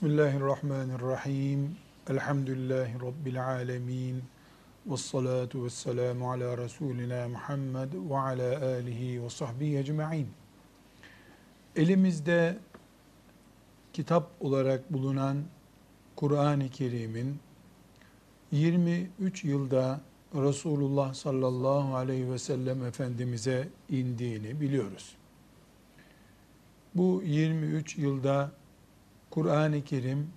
Bismillahirrahmanirrahim. Elhamdülillahi Rabbil alemin. Ve salatu ve selamu ala Resulina Muhammed ve ala alihi ve sahbihi ecma'in. Elimizde kitap olarak bulunan Kur'an-ı Kerim'in 23 yılda Resulullah sallallahu aleyhi ve sellem Efendimiz'e indiğini biliyoruz. Bu 23 yılda Kur'an-ı Kerim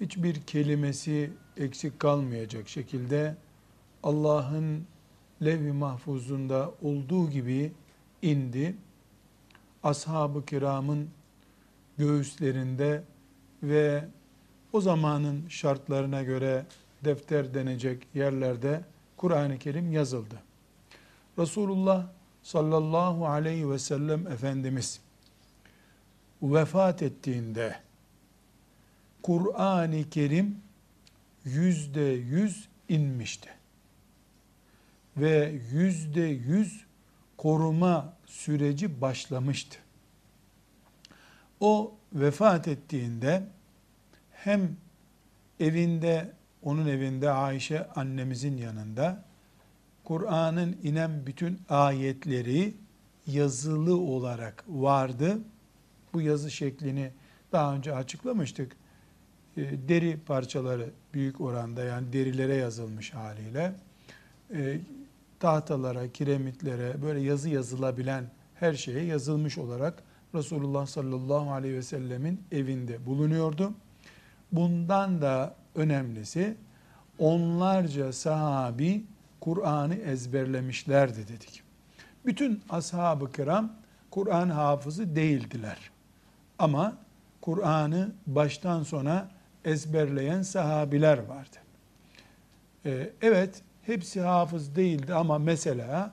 hiçbir kelimesi eksik kalmayacak şekilde Allah'ın levh-i mahfuzunda olduğu gibi indi. Ashab-ı kiramın göğüslerinde ve o zamanın şartlarına göre defter denecek yerlerde Kur'an-ı Kerim yazıldı. Resulullah sallallahu aleyhi ve sellem Efendimiz vefat ettiğinde Kur'an-ı Kerim yüzde yüz inmişti. Ve yüzde yüz koruma süreci başlamıştı. O vefat ettiğinde hem evinde, onun evinde Ayşe annemizin yanında Kur'an'ın inen bütün ayetleri yazılı olarak vardı. Bu yazı şeklini daha önce açıklamıştık. E, deri parçaları büyük oranda yani derilere yazılmış haliyle e, tahtalara, kiremitlere böyle yazı yazılabilen her şeye yazılmış olarak Resulullah sallallahu aleyhi ve sellemin evinde bulunuyordu. Bundan da önemlisi onlarca sahabi Kur'an'ı ezberlemişlerdi dedik. Bütün ashab-ı kiram Kur'an hafızı değildiler. Ama Kur'an'ı baştan sona ezberleyen sahabiler vardı. Ee, evet, hepsi hafız değildi ama mesela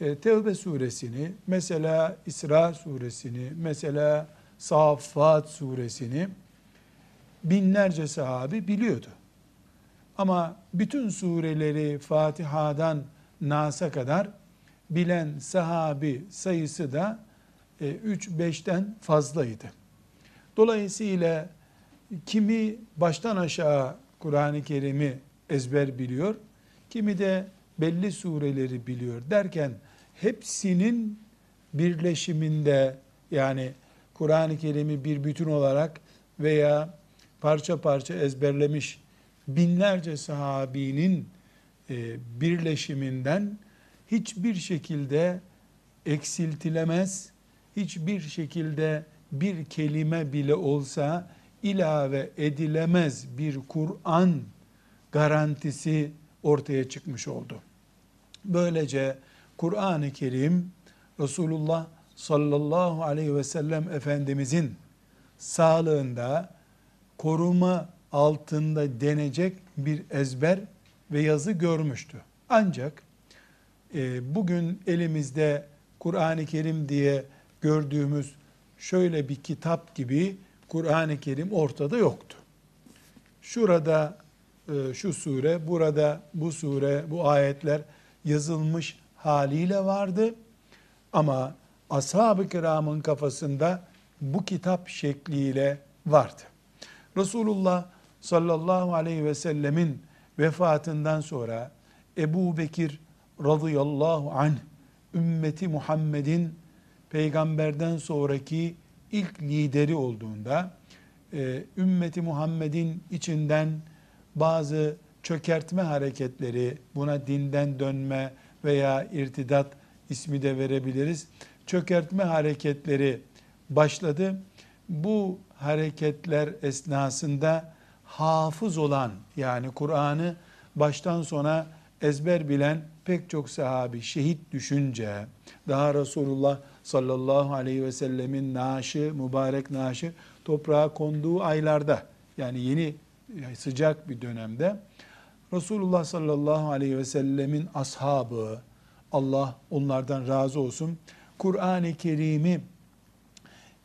e, Tevbe suresini, mesela İsra suresini, mesela Saffat suresini binlerce sahabi biliyordu. Ama bütün sureleri Fatiha'dan Nas'a kadar bilen sahabi sayısı da 3-5'ten e, fazlaydı. Dolayısıyla kimi baştan aşağı Kur'an-ı Kerim'i ezber biliyor, kimi de belli sureleri biliyor derken hepsinin birleşiminde yani Kur'an-ı Kerim'i bir bütün olarak veya parça parça ezberlemiş binlerce sahabinin e, birleşiminden hiçbir şekilde eksiltilemez, hiçbir şekilde bir kelime bile olsa ilave edilemez bir Kur'an garantisi ortaya çıkmış oldu. Böylece Kur'an-ı Kerim Resulullah sallallahu aleyhi ve sellem Efendimizin sağlığında koruma altında denecek bir ezber ve yazı görmüştü. Ancak e, bugün elimizde Kur'an-ı Kerim diye gördüğümüz şöyle bir kitap gibi Kur'an-ı Kerim ortada yoktu. Şurada e, şu sure, burada bu sure, bu ayetler yazılmış haliyle vardı. Ama ashab-ı kiramın kafasında bu kitap şekliyle vardı. Resulullah sallallahu aleyhi ve sellemin vefatından sonra Ebu Bekir radıyallahu anh ümmeti Muhammed'in peygamberden sonraki ilk lideri olduğunda e, ümmeti Muhammed'in içinden bazı çökertme hareketleri buna dinden dönme veya irtidat ismi de verebiliriz. Çökertme hareketleri başladı. Bu hareketler esnasında hafız olan yani Kur'an'ı baştan sona ezber bilen pek çok sahabi şehit düşünce daha Resulullah sallallahu aleyhi ve sellemin naaşı, mübarek naaşı toprağa konduğu aylarda yani yeni sıcak bir dönemde Resulullah sallallahu aleyhi ve sellemin ashabı Allah onlardan razı olsun Kur'an-ı Kerim'i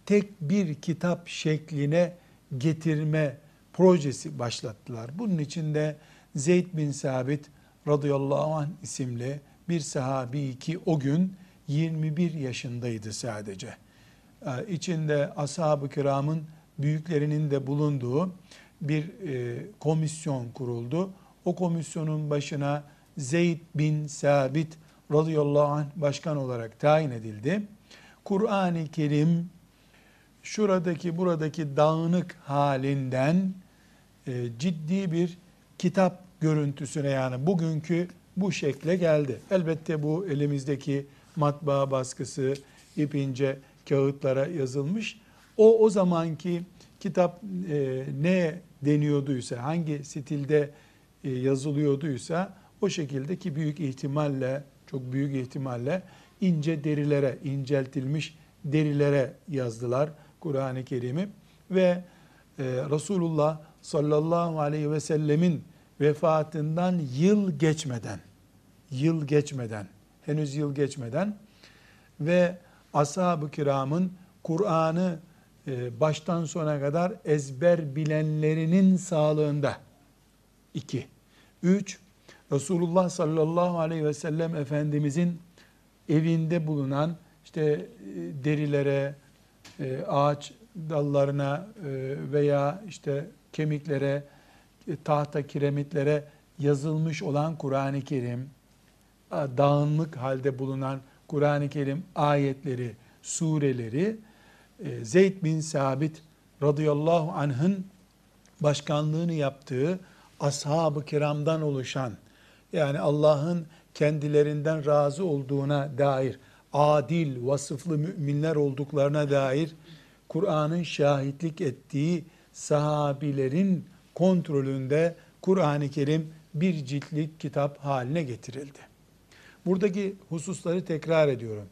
tek bir kitap şekline getirme projesi başlattılar. Bunun içinde Zeyd bin Sabit radıyallahu anh isimli bir sahabi ki o gün 21 yaşındaydı sadece. Ee, içinde ashab-ı kiramın büyüklerinin de bulunduğu bir e, komisyon kuruldu. O komisyonun başına Zeyd bin Sabit radıyallahu anh başkan olarak tayin edildi. Kur'an-ı Kerim şuradaki buradaki dağınık halinden e, ciddi bir kitap görüntüsüne yani bugünkü bu şekle geldi. Elbette bu elimizdeki matbaa baskısı, ipince kağıtlara yazılmış. O o zamanki kitap e, ne deniyorduysa, hangi stilde e, yazılıyorduysa o şekildeki büyük ihtimalle, çok büyük ihtimalle ince derilere, inceltilmiş derilere yazdılar Kur'an-ı Kerim'i ve e, Resulullah sallallahu aleyhi ve sellemin vefatından yıl geçmeden, yıl geçmeden, henüz yıl geçmeden ve ashab-ı kiramın Kur'an'ı e, baştan sona kadar ezber bilenlerinin sağlığında. iki. Üç, Resulullah sallallahu aleyhi ve sellem Efendimizin evinde bulunan işte e, derilere, e, ağaç dallarına veya işte kemiklere, tahta kiremitlere yazılmış olan Kur'an-ı Kerim, dağınık halde bulunan Kur'an-ı Kerim ayetleri, sureleri e, Zeyd bin Sabit radıyallahu anh'ın başkanlığını yaptığı ashab-ı kiramdan oluşan yani Allah'ın kendilerinden razı olduğuna dair adil, vasıflı müminler olduklarına dair Kur'an'ın şahitlik ettiği sahabilerin kontrolünde Kur'an-ı Kerim bir ciltlik kitap haline getirildi. Buradaki hususları tekrar ediyorum.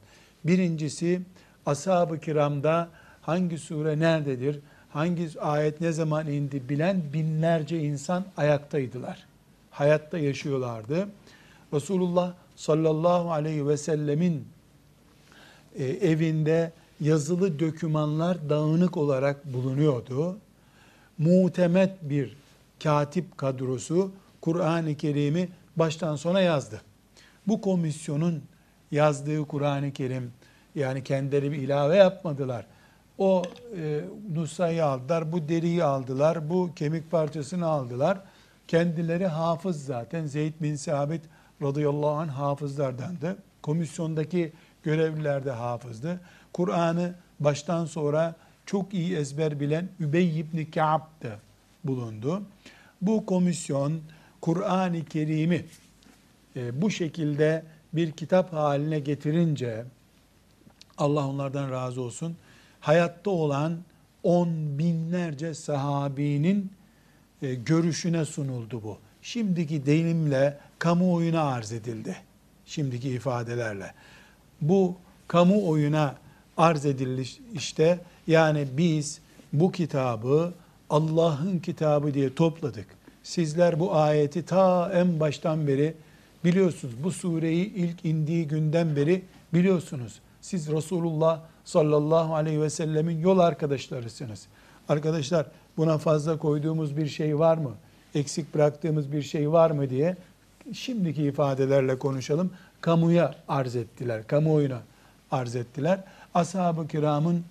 Birincisi ashab-ı kiramda hangi sure nerededir, hangi ayet ne zaman indi bilen binlerce insan ayaktaydılar. Hayatta yaşıyorlardı. Resulullah sallallahu aleyhi ve sellemin e, evinde yazılı dökümanlar dağınık olarak bulunuyordu. Muhtemet bir katip kadrosu Kur'an-ı Kerim'i baştan sona yazdı. Bu komisyonun yazdığı Kur'an-ı Kerim yani kendileri bir ilave yapmadılar. O e, nusayı aldılar, bu deriyi aldılar, bu kemik parçasını aldılar. Kendileri hafız zaten. Zeyd bin Sabit radıyallahu anh hafızlardandı. Komisyondaki görevliler de hafızdı. Kur'an'ı baştan sonra çok iyi ezber bilen Übey ibn Ka'b da bulundu. Bu komisyon Kur'an-ı Kerim'i e, bu şekilde bir kitap haline getirince Allah onlardan razı olsun. Hayatta olan on binlerce sahabinin e, görüşüne sunuldu bu. Şimdiki deyimle kamuoyuna arz edildi. Şimdiki ifadelerle. Bu kamuoyuna arz edildi işte yani biz bu kitabı Allah'ın kitabı diye topladık. Sizler bu ayeti ta en baştan beri biliyorsunuz. Bu sureyi ilk indiği günden beri biliyorsunuz. Siz Resulullah sallallahu aleyhi ve sellemin yol arkadaşlarısınız. Arkadaşlar buna fazla koyduğumuz bir şey var mı? Eksik bıraktığımız bir şey var mı diye şimdiki ifadelerle konuşalım. Kamuya arz ettiler, kamuoyuna arz ettiler. Ashab-ı kiramın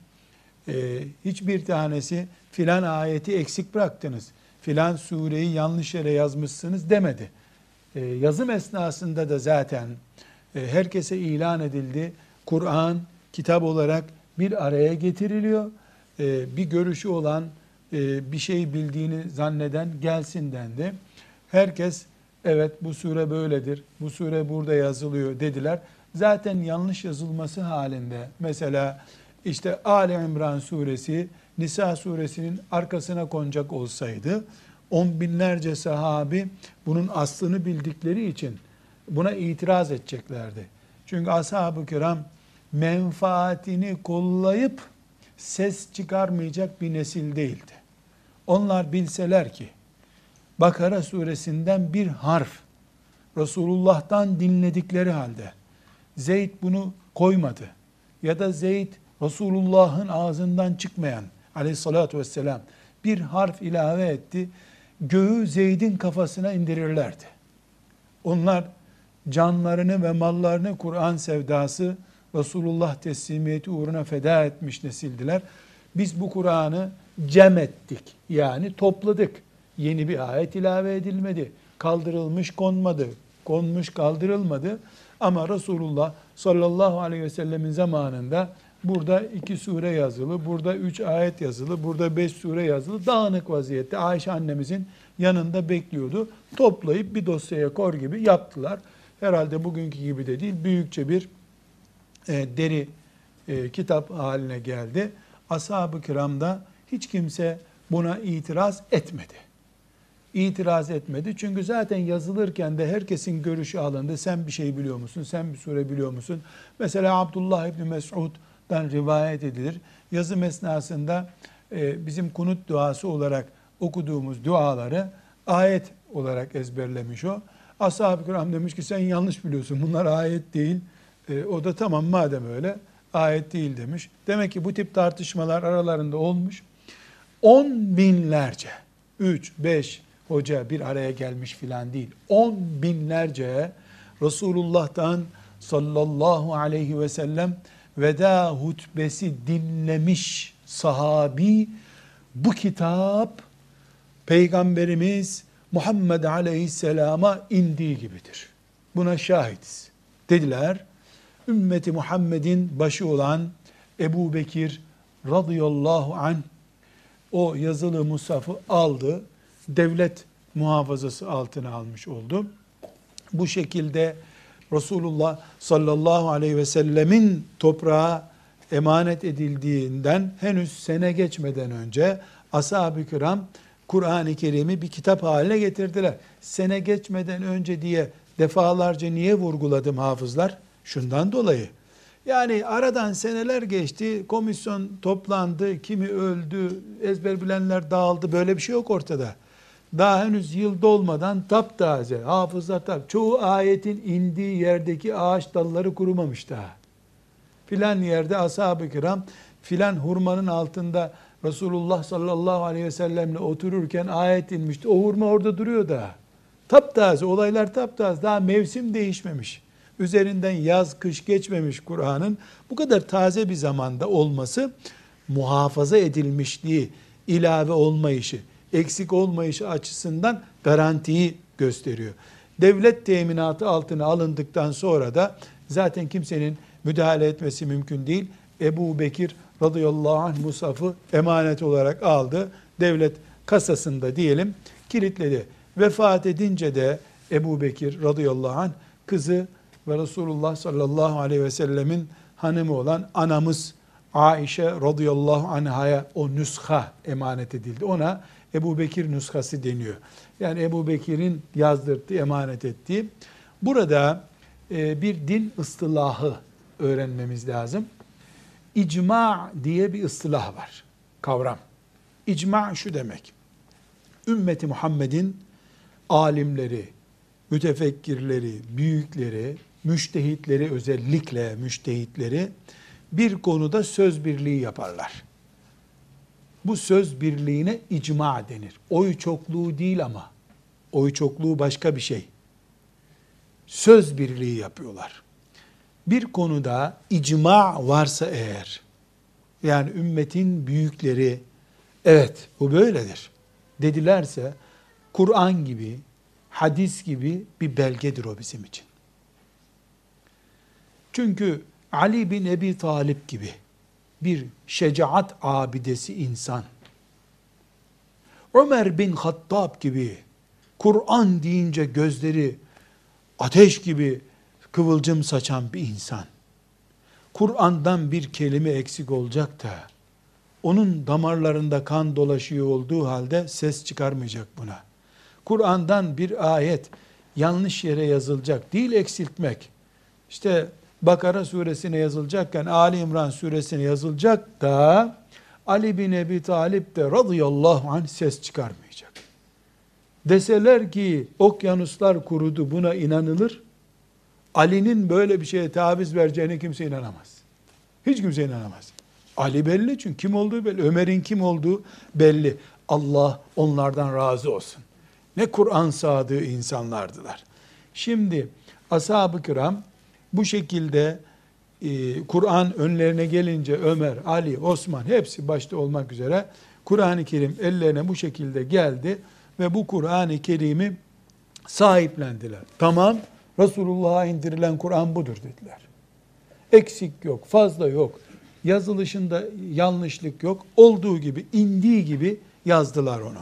e, hiçbir tanesi filan ayeti eksik bıraktınız, filan sureyi yanlış yere yazmışsınız demedi. E, yazım esnasında da zaten e, herkese ilan edildi. Kur'an kitap olarak bir araya getiriliyor. E, bir görüşü olan, bir şey bildiğini zanneden gelsin dendi. Herkes evet bu sure böyledir, bu sure burada yazılıyor dediler. Zaten yanlış yazılması halinde mesela işte Ali İmran suresi Nisa suresinin arkasına konacak olsaydı on binlerce sahabi bunun aslını bildikleri için buna itiraz edeceklerdi. Çünkü ashab-ı kiram menfaatini kollayıp ses çıkarmayacak bir nesil değildi. Onlar bilseler ki Bakara suresinden bir harf Resulullah'tan dinledikleri halde Zeyd bunu koymadı. Ya da Zeyd Resulullah'ın ağzından çıkmayan aleyhissalatü vesselam bir harf ilave etti göğü Zeyd'in kafasına indirirlerdi. Onlar canlarını ve mallarını Kur'an sevdası Resulullah teslimiyeti uğruna feda etmiş nesildiler. Biz bu Kur'an'ı cem ettik. Yani topladık. Yeni bir ayet ilave edilmedi. Kaldırılmış konmadı. Konmuş kaldırılmadı. Ama Resulullah sallallahu aleyhi ve sellemin zamanında burada iki sure yazılı, burada üç ayet yazılı, burada beş sure yazılı, dağınık vaziyette Ayşe annemizin yanında bekliyordu. Toplayıp bir dosyaya kor gibi yaptılar. Herhalde bugünkü gibi de değil, büyükçe bir e, deri e, kitap haline geldi. Ashab-ı kiramda hiç kimse buna itiraz etmedi. İtiraz etmedi. Çünkü zaten yazılırken de herkesin görüşü alındı. Sen bir şey biliyor musun? Sen bir sure biliyor musun? Mesela Abdullah İbni Mesud'dan rivayet edilir. Yazım esnasında e, bizim kunut duası olarak okuduğumuz duaları ayet olarak ezberlemiş o. Ashab-ı kiram demiş ki sen yanlış biliyorsun. Bunlar ayet değil. E, o da tamam madem öyle ayet değil demiş. Demek ki bu tip tartışmalar aralarında olmuş. On binlerce, üç, beş hoca bir araya gelmiş filan değil. On binlerce Resulullah'tan sallallahu aleyhi ve sellem veda hutbesi dinlemiş sahabi bu kitap Peygamberimiz Muhammed Aleyhisselam'a indiği gibidir. Buna şahidiz. Dediler, ümmeti Muhammed'in başı olan Ebu Bekir radıyallahu anh o yazılı musafı aldı, devlet muhafazası altına almış oldu. Bu şekilde Resulullah sallallahu aleyhi ve sellemin toprağa emanet edildiğinden henüz sene geçmeden önce ashab-ı kiram Kur'an-ı Kerim'i bir kitap haline getirdiler. Sene geçmeden önce diye defalarca niye vurguladım hafızlar? Şundan dolayı. Yani aradan seneler geçti, komisyon toplandı, kimi öldü, ezber bilenler dağıldı, böyle bir şey yok ortada. Daha henüz yıl dolmadan taptaze, hafızlar tap. Çoğu ayetin indiği yerdeki ağaç dalları kurumamış daha. Filan yerde ashab-ı kiram, filan hurmanın altında Resulullah sallallahu aleyhi ve sellemle otururken ayet inmişti. O hurma orada duruyor daha. Taptaze, olaylar taptaze, daha mevsim değişmemiş üzerinden yaz kış geçmemiş Kur'an'ın bu kadar taze bir zamanda olması muhafaza edilmişliği, ilave olmayışı, eksik olmayışı açısından garantiyi gösteriyor. Devlet teminatı altına alındıktan sonra da zaten kimsenin müdahale etmesi mümkün değil. Ebu Bekir radıyallahu anh Musaf'ı emanet olarak aldı. Devlet kasasında diyelim kilitledi. Vefat edince de Ebu Bekir radıyallahu anh kızı ve Resulullah sallallahu aleyhi ve sellemin hanımı olan anamız Aişe radıyallahu anhaya o nüsha emanet edildi. Ona Ebu Bekir nüshası deniyor. Yani Ebu Bekir'in yazdırdığı, emanet ettiği. Burada e, bir din ıstılahı öğrenmemiz lazım. İcma diye bir ıstılah var, kavram. İcma şu demek. Ümmeti Muhammed'in alimleri, mütefekkirleri, büyükleri, müştehitleri özellikle müştehitleri bir konuda söz birliği yaparlar. Bu söz birliğine icma denir. Oy çokluğu değil ama. Oy çokluğu başka bir şey. Söz birliği yapıyorlar. Bir konuda icma varsa eğer, yani ümmetin büyükleri, evet bu böyledir dedilerse, Kur'an gibi, hadis gibi bir belgedir o bizim için. Çünkü Ali bin Ebi Talip gibi bir şecaat abidesi insan, Ömer bin Hattab gibi Kur'an deyince gözleri ateş gibi kıvılcım saçan bir insan, Kur'an'dan bir kelime eksik olacak da, onun damarlarında kan dolaşıyor olduğu halde ses çıkarmayacak buna. Kur'an'dan bir ayet yanlış yere yazılacak, değil eksiltmek. İşte Bakara suresine yazılacakken Ali İmran suresine yazılacak da Ali bin Ebi Talip de radıyallahu anh ses çıkarmayacak. Deseler ki okyanuslar kurudu buna inanılır. Ali'nin böyle bir şeye taviz vereceğine kimse inanamaz. Hiç kimse inanamaz. Ali belli çünkü kim olduğu belli. Ömer'in kim olduğu belli. Allah onlardan razı olsun. Ne Kur'an sadığı insanlardılar. Şimdi ashab-ı kiram bu şekilde e, Kur'an önlerine gelince Ömer, Ali, Osman hepsi başta olmak üzere Kur'an-ı Kerim ellerine bu şekilde geldi ve bu Kur'an-ı Kerim'i sahiplendiler. Tamam, Resulullah'a indirilen Kur'an budur dediler. Eksik yok, fazla yok. Yazılışında yanlışlık yok. Olduğu gibi, indiği gibi yazdılar onu.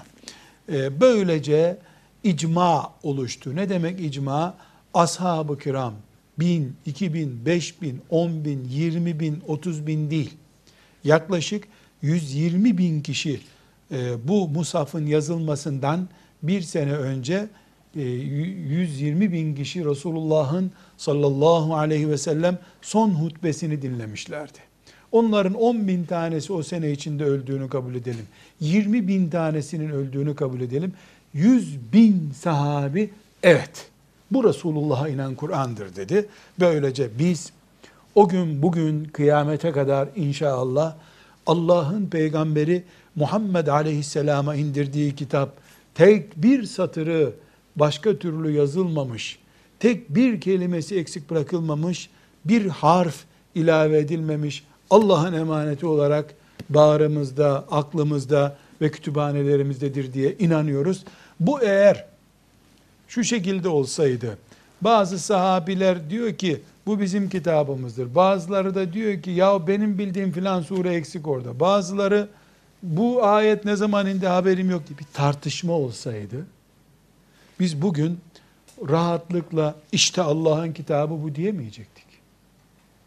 Ee, böylece icma oluştu. Ne demek icma? Ashab-ı kiram bin, iki bin, beş bin, on bin, yirmi bin, otuz bin değil. Yaklaşık 120 bin kişi e, bu musafın yazılmasından bir sene önce 120 e, bin kişi Resulullah'ın sallallahu aleyhi ve sellem son hutbesini dinlemişlerdi. Onların 10 bin tanesi o sene içinde öldüğünü kabul edelim. 20 bin tanesinin öldüğünü kabul edelim. 100 bin sahabi evet bu Resulullah'a inen Kur'an'dır dedi. Böylece biz o gün bugün kıyamete kadar inşallah Allah'ın peygamberi Muhammed Aleyhisselam'a indirdiği kitap tek bir satırı başka türlü yazılmamış, tek bir kelimesi eksik bırakılmamış, bir harf ilave edilmemiş, Allah'ın emaneti olarak bağrımızda, aklımızda ve kütüphanelerimizdedir diye inanıyoruz. Bu eğer şu şekilde olsaydı, bazı sahabiler diyor ki bu bizim kitabımızdır. Bazıları da diyor ki ya benim bildiğim filan sure eksik orada. Bazıları bu ayet ne zaman indi haberim yok diye bir tartışma olsaydı biz bugün rahatlıkla işte Allah'ın kitabı bu diyemeyecektik.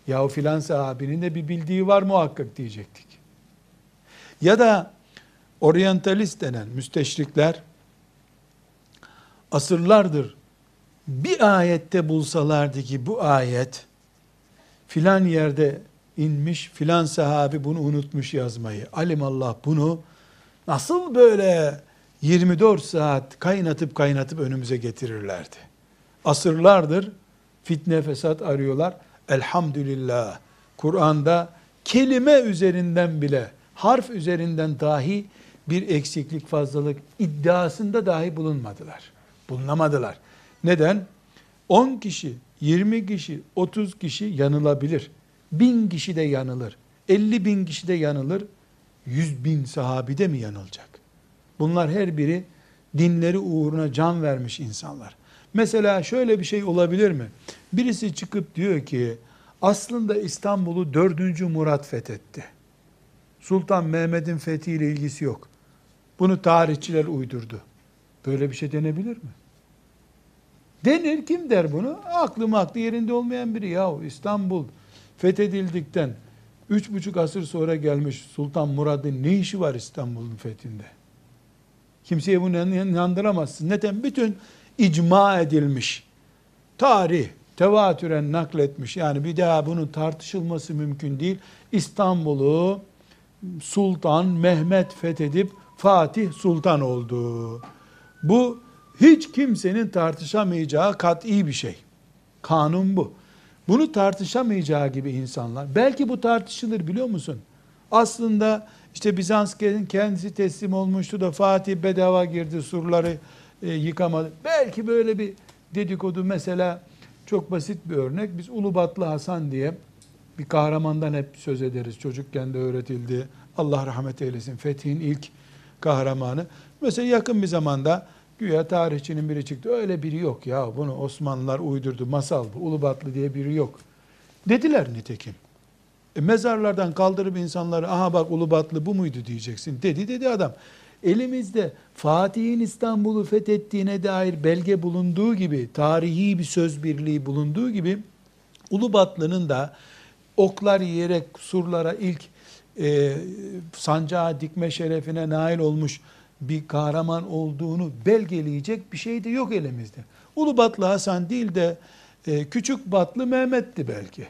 Ya filan sahabinin de bir bildiği var muhakkak diyecektik. Ya da oryantalist denen müsteşrikler asırlardır bir ayette bulsalardı ki bu ayet filan yerde inmiş, filan sahabi bunu unutmuş yazmayı. Alimallah bunu nasıl böyle 24 saat kaynatıp kaynatıp önümüze getirirlerdi. Asırlardır fitne fesat arıyorlar. Elhamdülillah Kur'an'da kelime üzerinden bile harf üzerinden dahi bir eksiklik fazlalık iddiasında dahi bulunmadılar. Bulunamadılar. Neden? 10 kişi, 20 kişi, 30 kişi yanılabilir. Bin kişi de yanılır. 50 bin kişi de yanılır. 100 bin sahabi de mi yanılacak? Bunlar her biri dinleri uğruna can vermiş insanlar. Mesela şöyle bir şey olabilir mi? Birisi çıkıp diyor ki aslında İstanbul'u 4. Murat fethetti. Sultan Mehmet'in fethiyle ilgisi yok. Bunu tarihçiler uydurdu. Böyle bir şey denebilir mi? Denir kim der bunu? Aklı aklı yerinde olmayan biri. Yahu İstanbul fethedildikten üç buçuk asır sonra gelmiş Sultan Murad'ın ne işi var İstanbul'un fethinde? Kimseye bunu inandıramazsın. Neden? Bütün icma edilmiş. Tarih, tevatüren nakletmiş. Yani bir daha bunun tartışılması mümkün değil. İstanbul'u Sultan Mehmet fethedip Fatih Sultan oldu. Bu hiç kimsenin tartışamayacağı kat'i bir şey. Kanun bu. Bunu tartışamayacağı gibi insanlar. Belki bu tartışılır biliyor musun? Aslında işte Bizans kendisi teslim olmuştu da Fatih bedava girdi surları e, yıkamadı. Belki böyle bir dedikodu mesela çok basit bir örnek. Biz Ulubatlı Hasan diye bir kahramandan hep söz ederiz. Çocukken de öğretildi. Allah rahmet eylesin. Fethin ilk kahramanı. Mesela yakın bir zamanda Güya tarihçinin biri çıktı. Öyle biri yok ya. Bunu Osmanlılar uydurdu. Masal bu. Ulubatlı diye biri yok. Dediler nitekim. E, mezarlardan kaldırıp insanları aha bak Ulubatlı bu muydu diyeceksin. Dedi dedi adam. Elimizde Fatih'in İstanbul'u fethettiğine dair belge bulunduğu gibi, tarihi bir söz birliği bulunduğu gibi Ulubatlı'nın da oklar yiyerek surlara ilk e, sancağı dikme şerefine nail olmuş bir kahraman olduğunu belgeleyecek bir şey de yok elimizde. Ulubatlı Hasan değil de e, Küçük Batlı Mehmet'ti belki.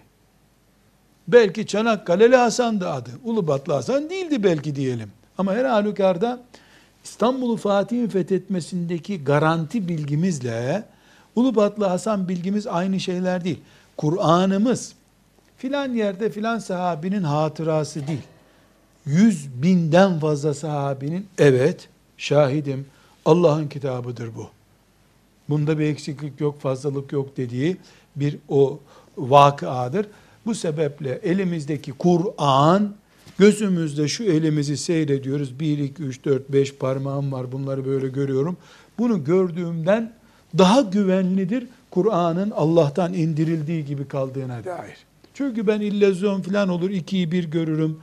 Belki Çanakkale'li Hasan'dı adı. Ulubatlı Hasan değildi belki diyelim. Ama her halükarda İstanbul'u Fatih'in fethetmesindeki garanti bilgimizle Ulubatlı Hasan bilgimiz aynı şeyler değil. Kur'an'ımız filan yerde filan sahabinin hatırası değil. Yüz binden fazla sahabinin evet şahidim Allah'ın kitabıdır bu. Bunda bir eksiklik yok, fazlalık yok dediği bir o vakıadır. Bu sebeple elimizdeki Kur'an Gözümüzde şu elimizi seyrediyoruz. 1, 2, 3, 4, 5 parmağım var. Bunları böyle görüyorum. Bunu gördüğümden daha güvenlidir Kur'an'ın Allah'tan indirildiği gibi kaldığına dair. Çünkü ben illüzyon falan olur, ikiyi bir görürüm.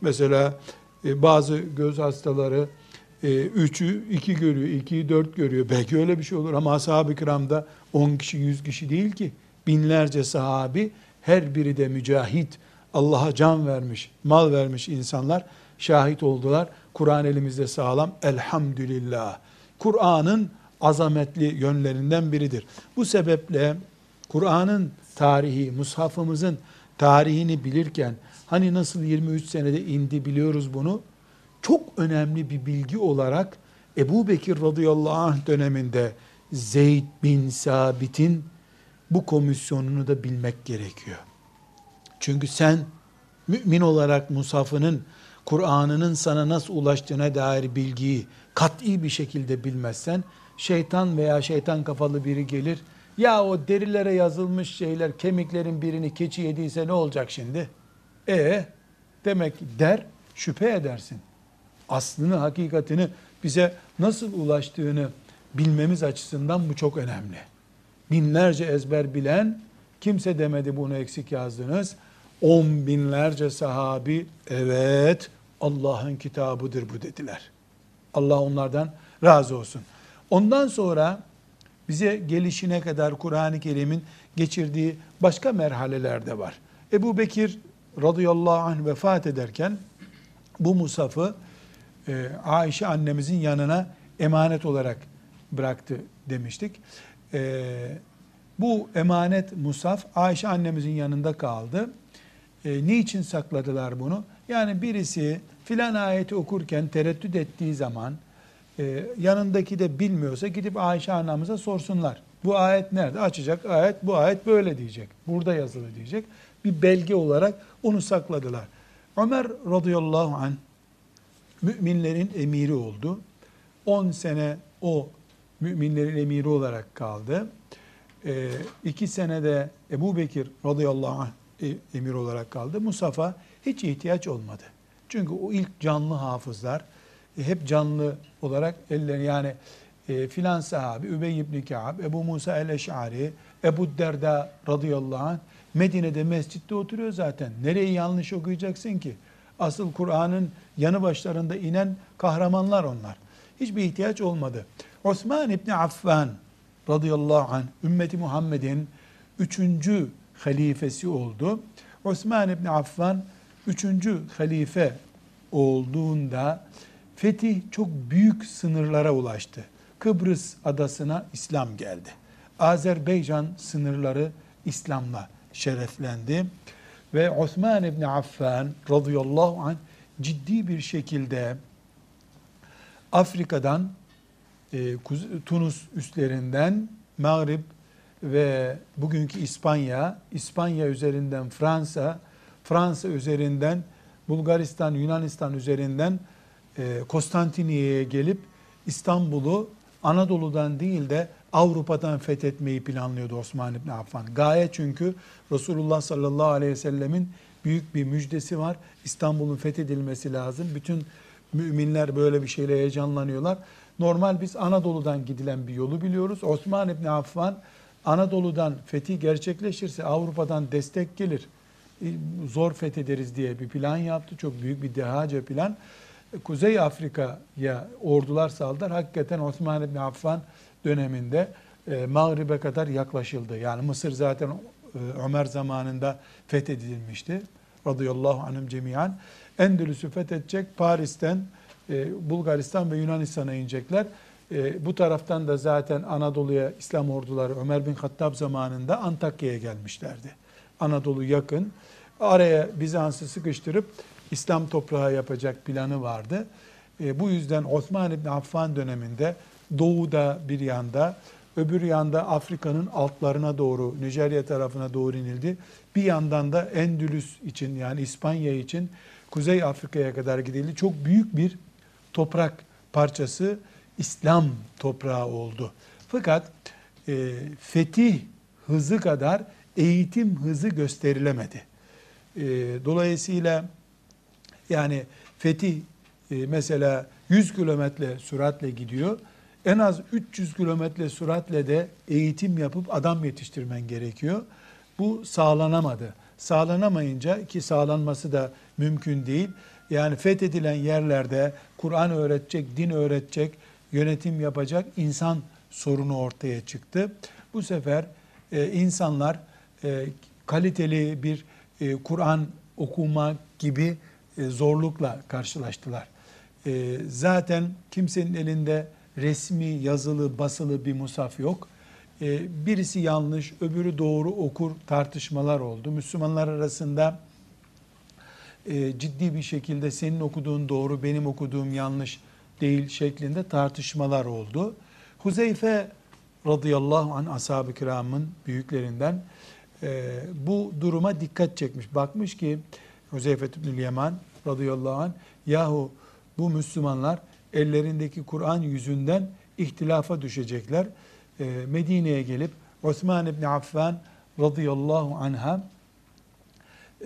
Mesela e, bazı göz hastaları üçü iki görüyor, ikiyi dört görüyor. Belki öyle bir şey olur ama ashab-ı kiramda on kişi, yüz kişi değil ki. Binlerce sahabi, her biri de mücahit, Allah'a can vermiş, mal vermiş insanlar şahit oldular. Kur'an elimizde sağlam. Elhamdülillah. Kur'an'ın azametli yönlerinden biridir. Bu sebeple Kur'an'ın tarihi, mushafımızın tarihini bilirken hani nasıl 23 senede indi biliyoruz bunu. Çok önemli bir bilgi olarak Ebu Bekir radıyallahu anh döneminde Zeyd bin Sabit'in bu komisyonunu da bilmek gerekiyor. Çünkü sen mümin olarak Musaf'ının, Kur'an'ının sana nasıl ulaştığına dair bilgiyi kat'i bir şekilde bilmezsen, şeytan veya şeytan kafalı biri gelir, ya o derilere yazılmış şeyler, kemiklerin birini keçi yediyse ne olacak şimdi? E demek der, şüphe edersin. Aslını, hakikatini bize nasıl ulaştığını bilmemiz açısından bu çok önemli. Binlerce ezber bilen, kimse demedi bunu eksik yazdınız on binlerce sahabi evet Allah'ın kitabıdır bu dediler. Allah onlardan razı olsun. Ondan sonra bize gelişine kadar Kur'an-ı Kerim'in geçirdiği başka merhaleler de var. Ebu Bekir radıyallahu anh vefat ederken bu musafı e, Ayşe annemizin yanına emanet olarak bıraktı demiştik. E, bu emanet musaf Ayşe annemizin yanında kaldı. E, niçin sakladılar bunu? Yani birisi filan ayeti okurken tereddüt ettiği zaman e, yanındaki de bilmiyorsa gidip Ayşe anamıza sorsunlar. Bu ayet nerede? Açacak ayet bu ayet böyle diyecek. Burada yazılı diyecek. Bir belge olarak onu sakladılar. Ömer radıyallahu anh müminlerin emiri oldu. 10 sene o müminlerin emiri olarak kaldı. E, iki senede Ebu Bekir radıyallahu anh e, emir olarak kaldı. Musaf'a hiç ihtiyaç olmadı. Çünkü o ilk canlı hafızlar e, hep canlı olarak ellerini yani e, filan sahabi Übey ibn Ka'b, Ebu Musa el-Eş'ari, Ebu Derda radıyallahu anh Medine'de mescitte oturuyor zaten. Nereyi yanlış okuyacaksın ki? Asıl Kur'an'ın yanı başlarında inen kahramanlar onlar. Hiçbir ihtiyaç olmadı. Osman İbni Affan radıyallahu anh ümmeti Muhammed'in üçüncü halifesi oldu. Osman İbni Affan üçüncü halife olduğunda fetih çok büyük sınırlara ulaştı. Kıbrıs adasına İslam geldi. Azerbaycan sınırları İslam'la şereflendi. Ve Osman İbni Affan radıyallahu anh ciddi bir şekilde Afrika'dan e, Tunus üstlerinden Mağrib ve bugünkü İspanya, İspanya üzerinden Fransa, Fransa üzerinden Bulgaristan, Yunanistan üzerinden e, Konstantiniyye'ye gelip İstanbul'u Anadolu'dan değil de Avrupa'dan fethetmeyi planlıyordu Osman İbni Affan. Gaye çünkü Resulullah sallallahu aleyhi ve sellemin büyük bir müjdesi var. İstanbul'un fethedilmesi lazım. Bütün müminler böyle bir şeyle heyecanlanıyorlar. Normal biz Anadolu'dan gidilen bir yolu biliyoruz. Osman İbni Affan Anadolu'dan fetih gerçekleşirse Avrupa'dan destek gelir. E, zor fethederiz diye bir plan yaptı. Çok büyük bir dehaca plan. Kuzey Afrika'ya ordular saldılar. Hakikaten Osman İbni Affan döneminde e, Mağrib'e kadar yaklaşıldı. Yani Mısır zaten e, Ömer zamanında fethedilmişti. Radıyallahu anhüm cemiyan. Endülüs'ü fethedecek Paris'ten e, Bulgaristan ve Yunanistan'a inecekler. E, bu taraftan da zaten Anadolu'ya İslam orduları Ömer bin Hattab zamanında Antakya'ya gelmişlerdi. Anadolu yakın. Araya Bizans'ı sıkıştırıp İslam toprağı yapacak planı vardı. E, bu yüzden Osman İbni Affan döneminde doğuda bir yanda, öbür yanda Afrika'nın altlarına doğru, Nijerya tarafına doğru inildi. Bir yandan da Endülüs için yani İspanya için Kuzey Afrika'ya kadar gidildi. Çok büyük bir toprak parçası İslam toprağı oldu. Fakat e, fetih hızı kadar eğitim hızı gösterilemedi. E, dolayısıyla Yani fetih e, mesela 100 kilometre süratle gidiyor. En az 300 kilometre süratle de eğitim yapıp adam yetiştirmen gerekiyor. Bu sağlanamadı. Sağlanamayınca ki sağlanması da mümkün değil. Yani fethedilen yerlerde Kur'an öğretecek, din öğretecek, yönetim yapacak insan sorunu ortaya çıktı. Bu sefer e, insanlar e, kaliteli bir e, Kur'an okuma gibi e, zorlukla karşılaştılar. E, zaten kimsenin elinde resmi, yazılı, basılı bir musaf yok. E, birisi yanlış, öbürü doğru okur tartışmalar oldu. Müslümanlar arasında e, ciddi bir şekilde senin okuduğun doğru, benim okuduğum yanlış değil şeklinde tartışmalar oldu. Huzeyfe radıyallahu anh ashab-ı kiramın büyüklerinden e, bu duruma dikkat çekmiş. Bakmış ki Huzeyfe ibn Yaman radıyallahu anh yahu bu Müslümanlar ellerindeki Kur'an yüzünden ihtilafa düşecekler. E, Medine'ye gelip Osman ibn Affan radıyallahu anha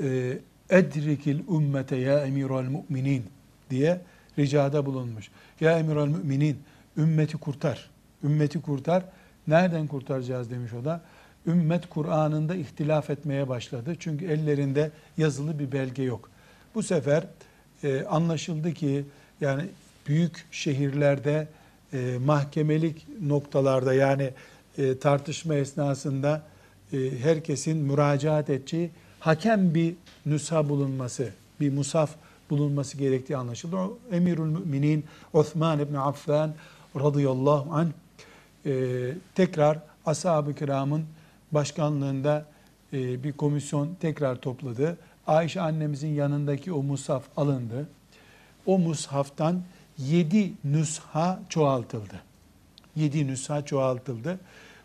e, edrikil ümmete ya emiral müminin diye ricada bulunmuş. Ya emiral müminin ümmeti kurtar. Ümmeti kurtar. Nereden kurtaracağız demiş o da. Ümmet Kur'an'ında ihtilaf etmeye başladı. Çünkü ellerinde yazılı bir belge yok. Bu sefer e, anlaşıldı ki yani büyük şehirlerde e, mahkemelik noktalarda yani e, tartışma esnasında e, herkesin müracaat edeceği hakem bir nüsha bulunması, bir musaf bulunması gerektiği anlaşıldı. O Emirül Müminin Osman İbni Affan radıyallahu anh e, tekrar ashab-ı kiramın başkanlığında e, bir komisyon tekrar topladı. Ayşe annemizin yanındaki o mushaf alındı. O mushaftan yedi nüsha çoğaltıldı. Yedi nüsha çoğaltıldı.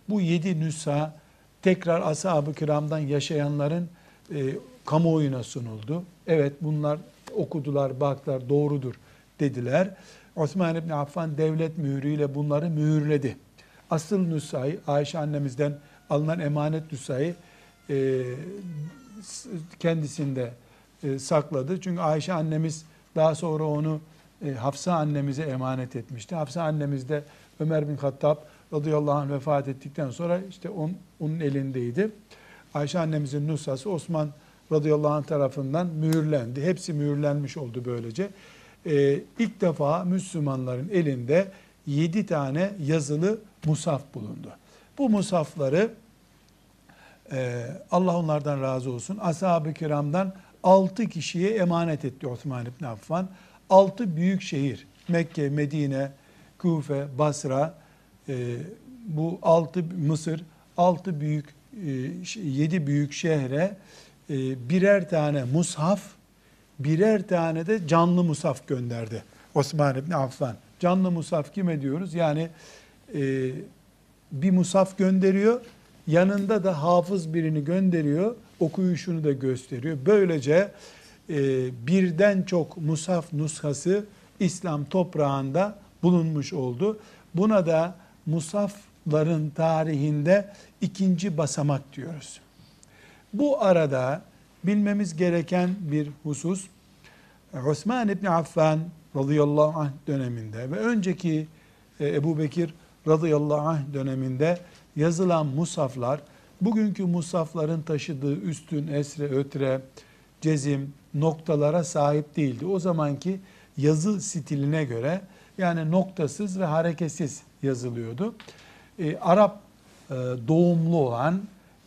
Bu yedi nüsha tekrar ashab-ı kiramdan yaşayanların e, kamuoyuna sunuldu. Evet bunlar okudular, baktılar doğrudur dediler. Osman İbni Affan devlet mührüyle bunları mühürledi. Asıl nüshayı Ayşe annemizden alınan emanet nüshayı e, kendisinde e, sakladı. Çünkü Ayşe annemiz daha sonra onu e, Hafsa annemize emanet etmişti. Hafsa annemiz de Ömer bin Hattab radıyallahu anh vefat ettikten sonra işte on, onun elindeydi. Ayşe annemizin nusası Osman radıyallahu anh tarafından mühürlendi. Hepsi mühürlenmiş oldu böylece. Ee, ilk defa Müslümanların elinde yedi tane yazılı musaf bulundu. Bu musafları e, Allah onlardan razı olsun. Ashab-ı kiramdan altı kişiye emanet etti Osman İbn Affan. Altı büyük şehir Mekke, Medine, Kufe, Basra, e, bu altı Mısır, altı büyük, e, yedi büyük şehre e, birer tane mushaf, birer tane de canlı mushaf gönderdi Osman İbni Affan. Canlı mushaf kime diyoruz? Yani e, bir mushaf gönderiyor, yanında da hafız birini gönderiyor, okuyuşunu da gösteriyor. Böylece e, birden çok mushaf nushası İslam toprağında bulunmuş oldu. Buna da musafların tarihinde ikinci basamak diyoruz. Bu arada bilmemiz gereken bir husus Osman İbni Affan radıyallahu anh döneminde ve önceki e, Ebu Bekir radıyallahu anh döneminde yazılan musaflar bugünkü musafların taşıdığı üstün, esre, ötre, cezim, noktalara sahip değildi. O zamanki yazı stiline göre yani noktasız ve hareketsiz yazılıyordu. E, Arap e, doğumlu olan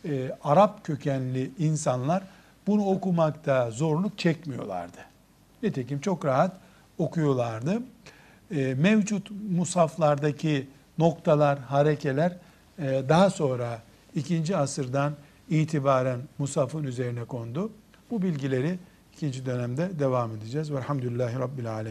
e, Arap kökenli insanlar bunu okumakta zorluk çekmiyorlardı. Nitekim çok rahat okuyorlardı. E, mevcut musaflardaki noktalar, harekeler e, daha sonra ikinci asırdan itibaren musafın üzerine kondu. Bu bilgileri ikinci dönemde devam edeceğiz. Velhamdülillahi Rabbil Alemin.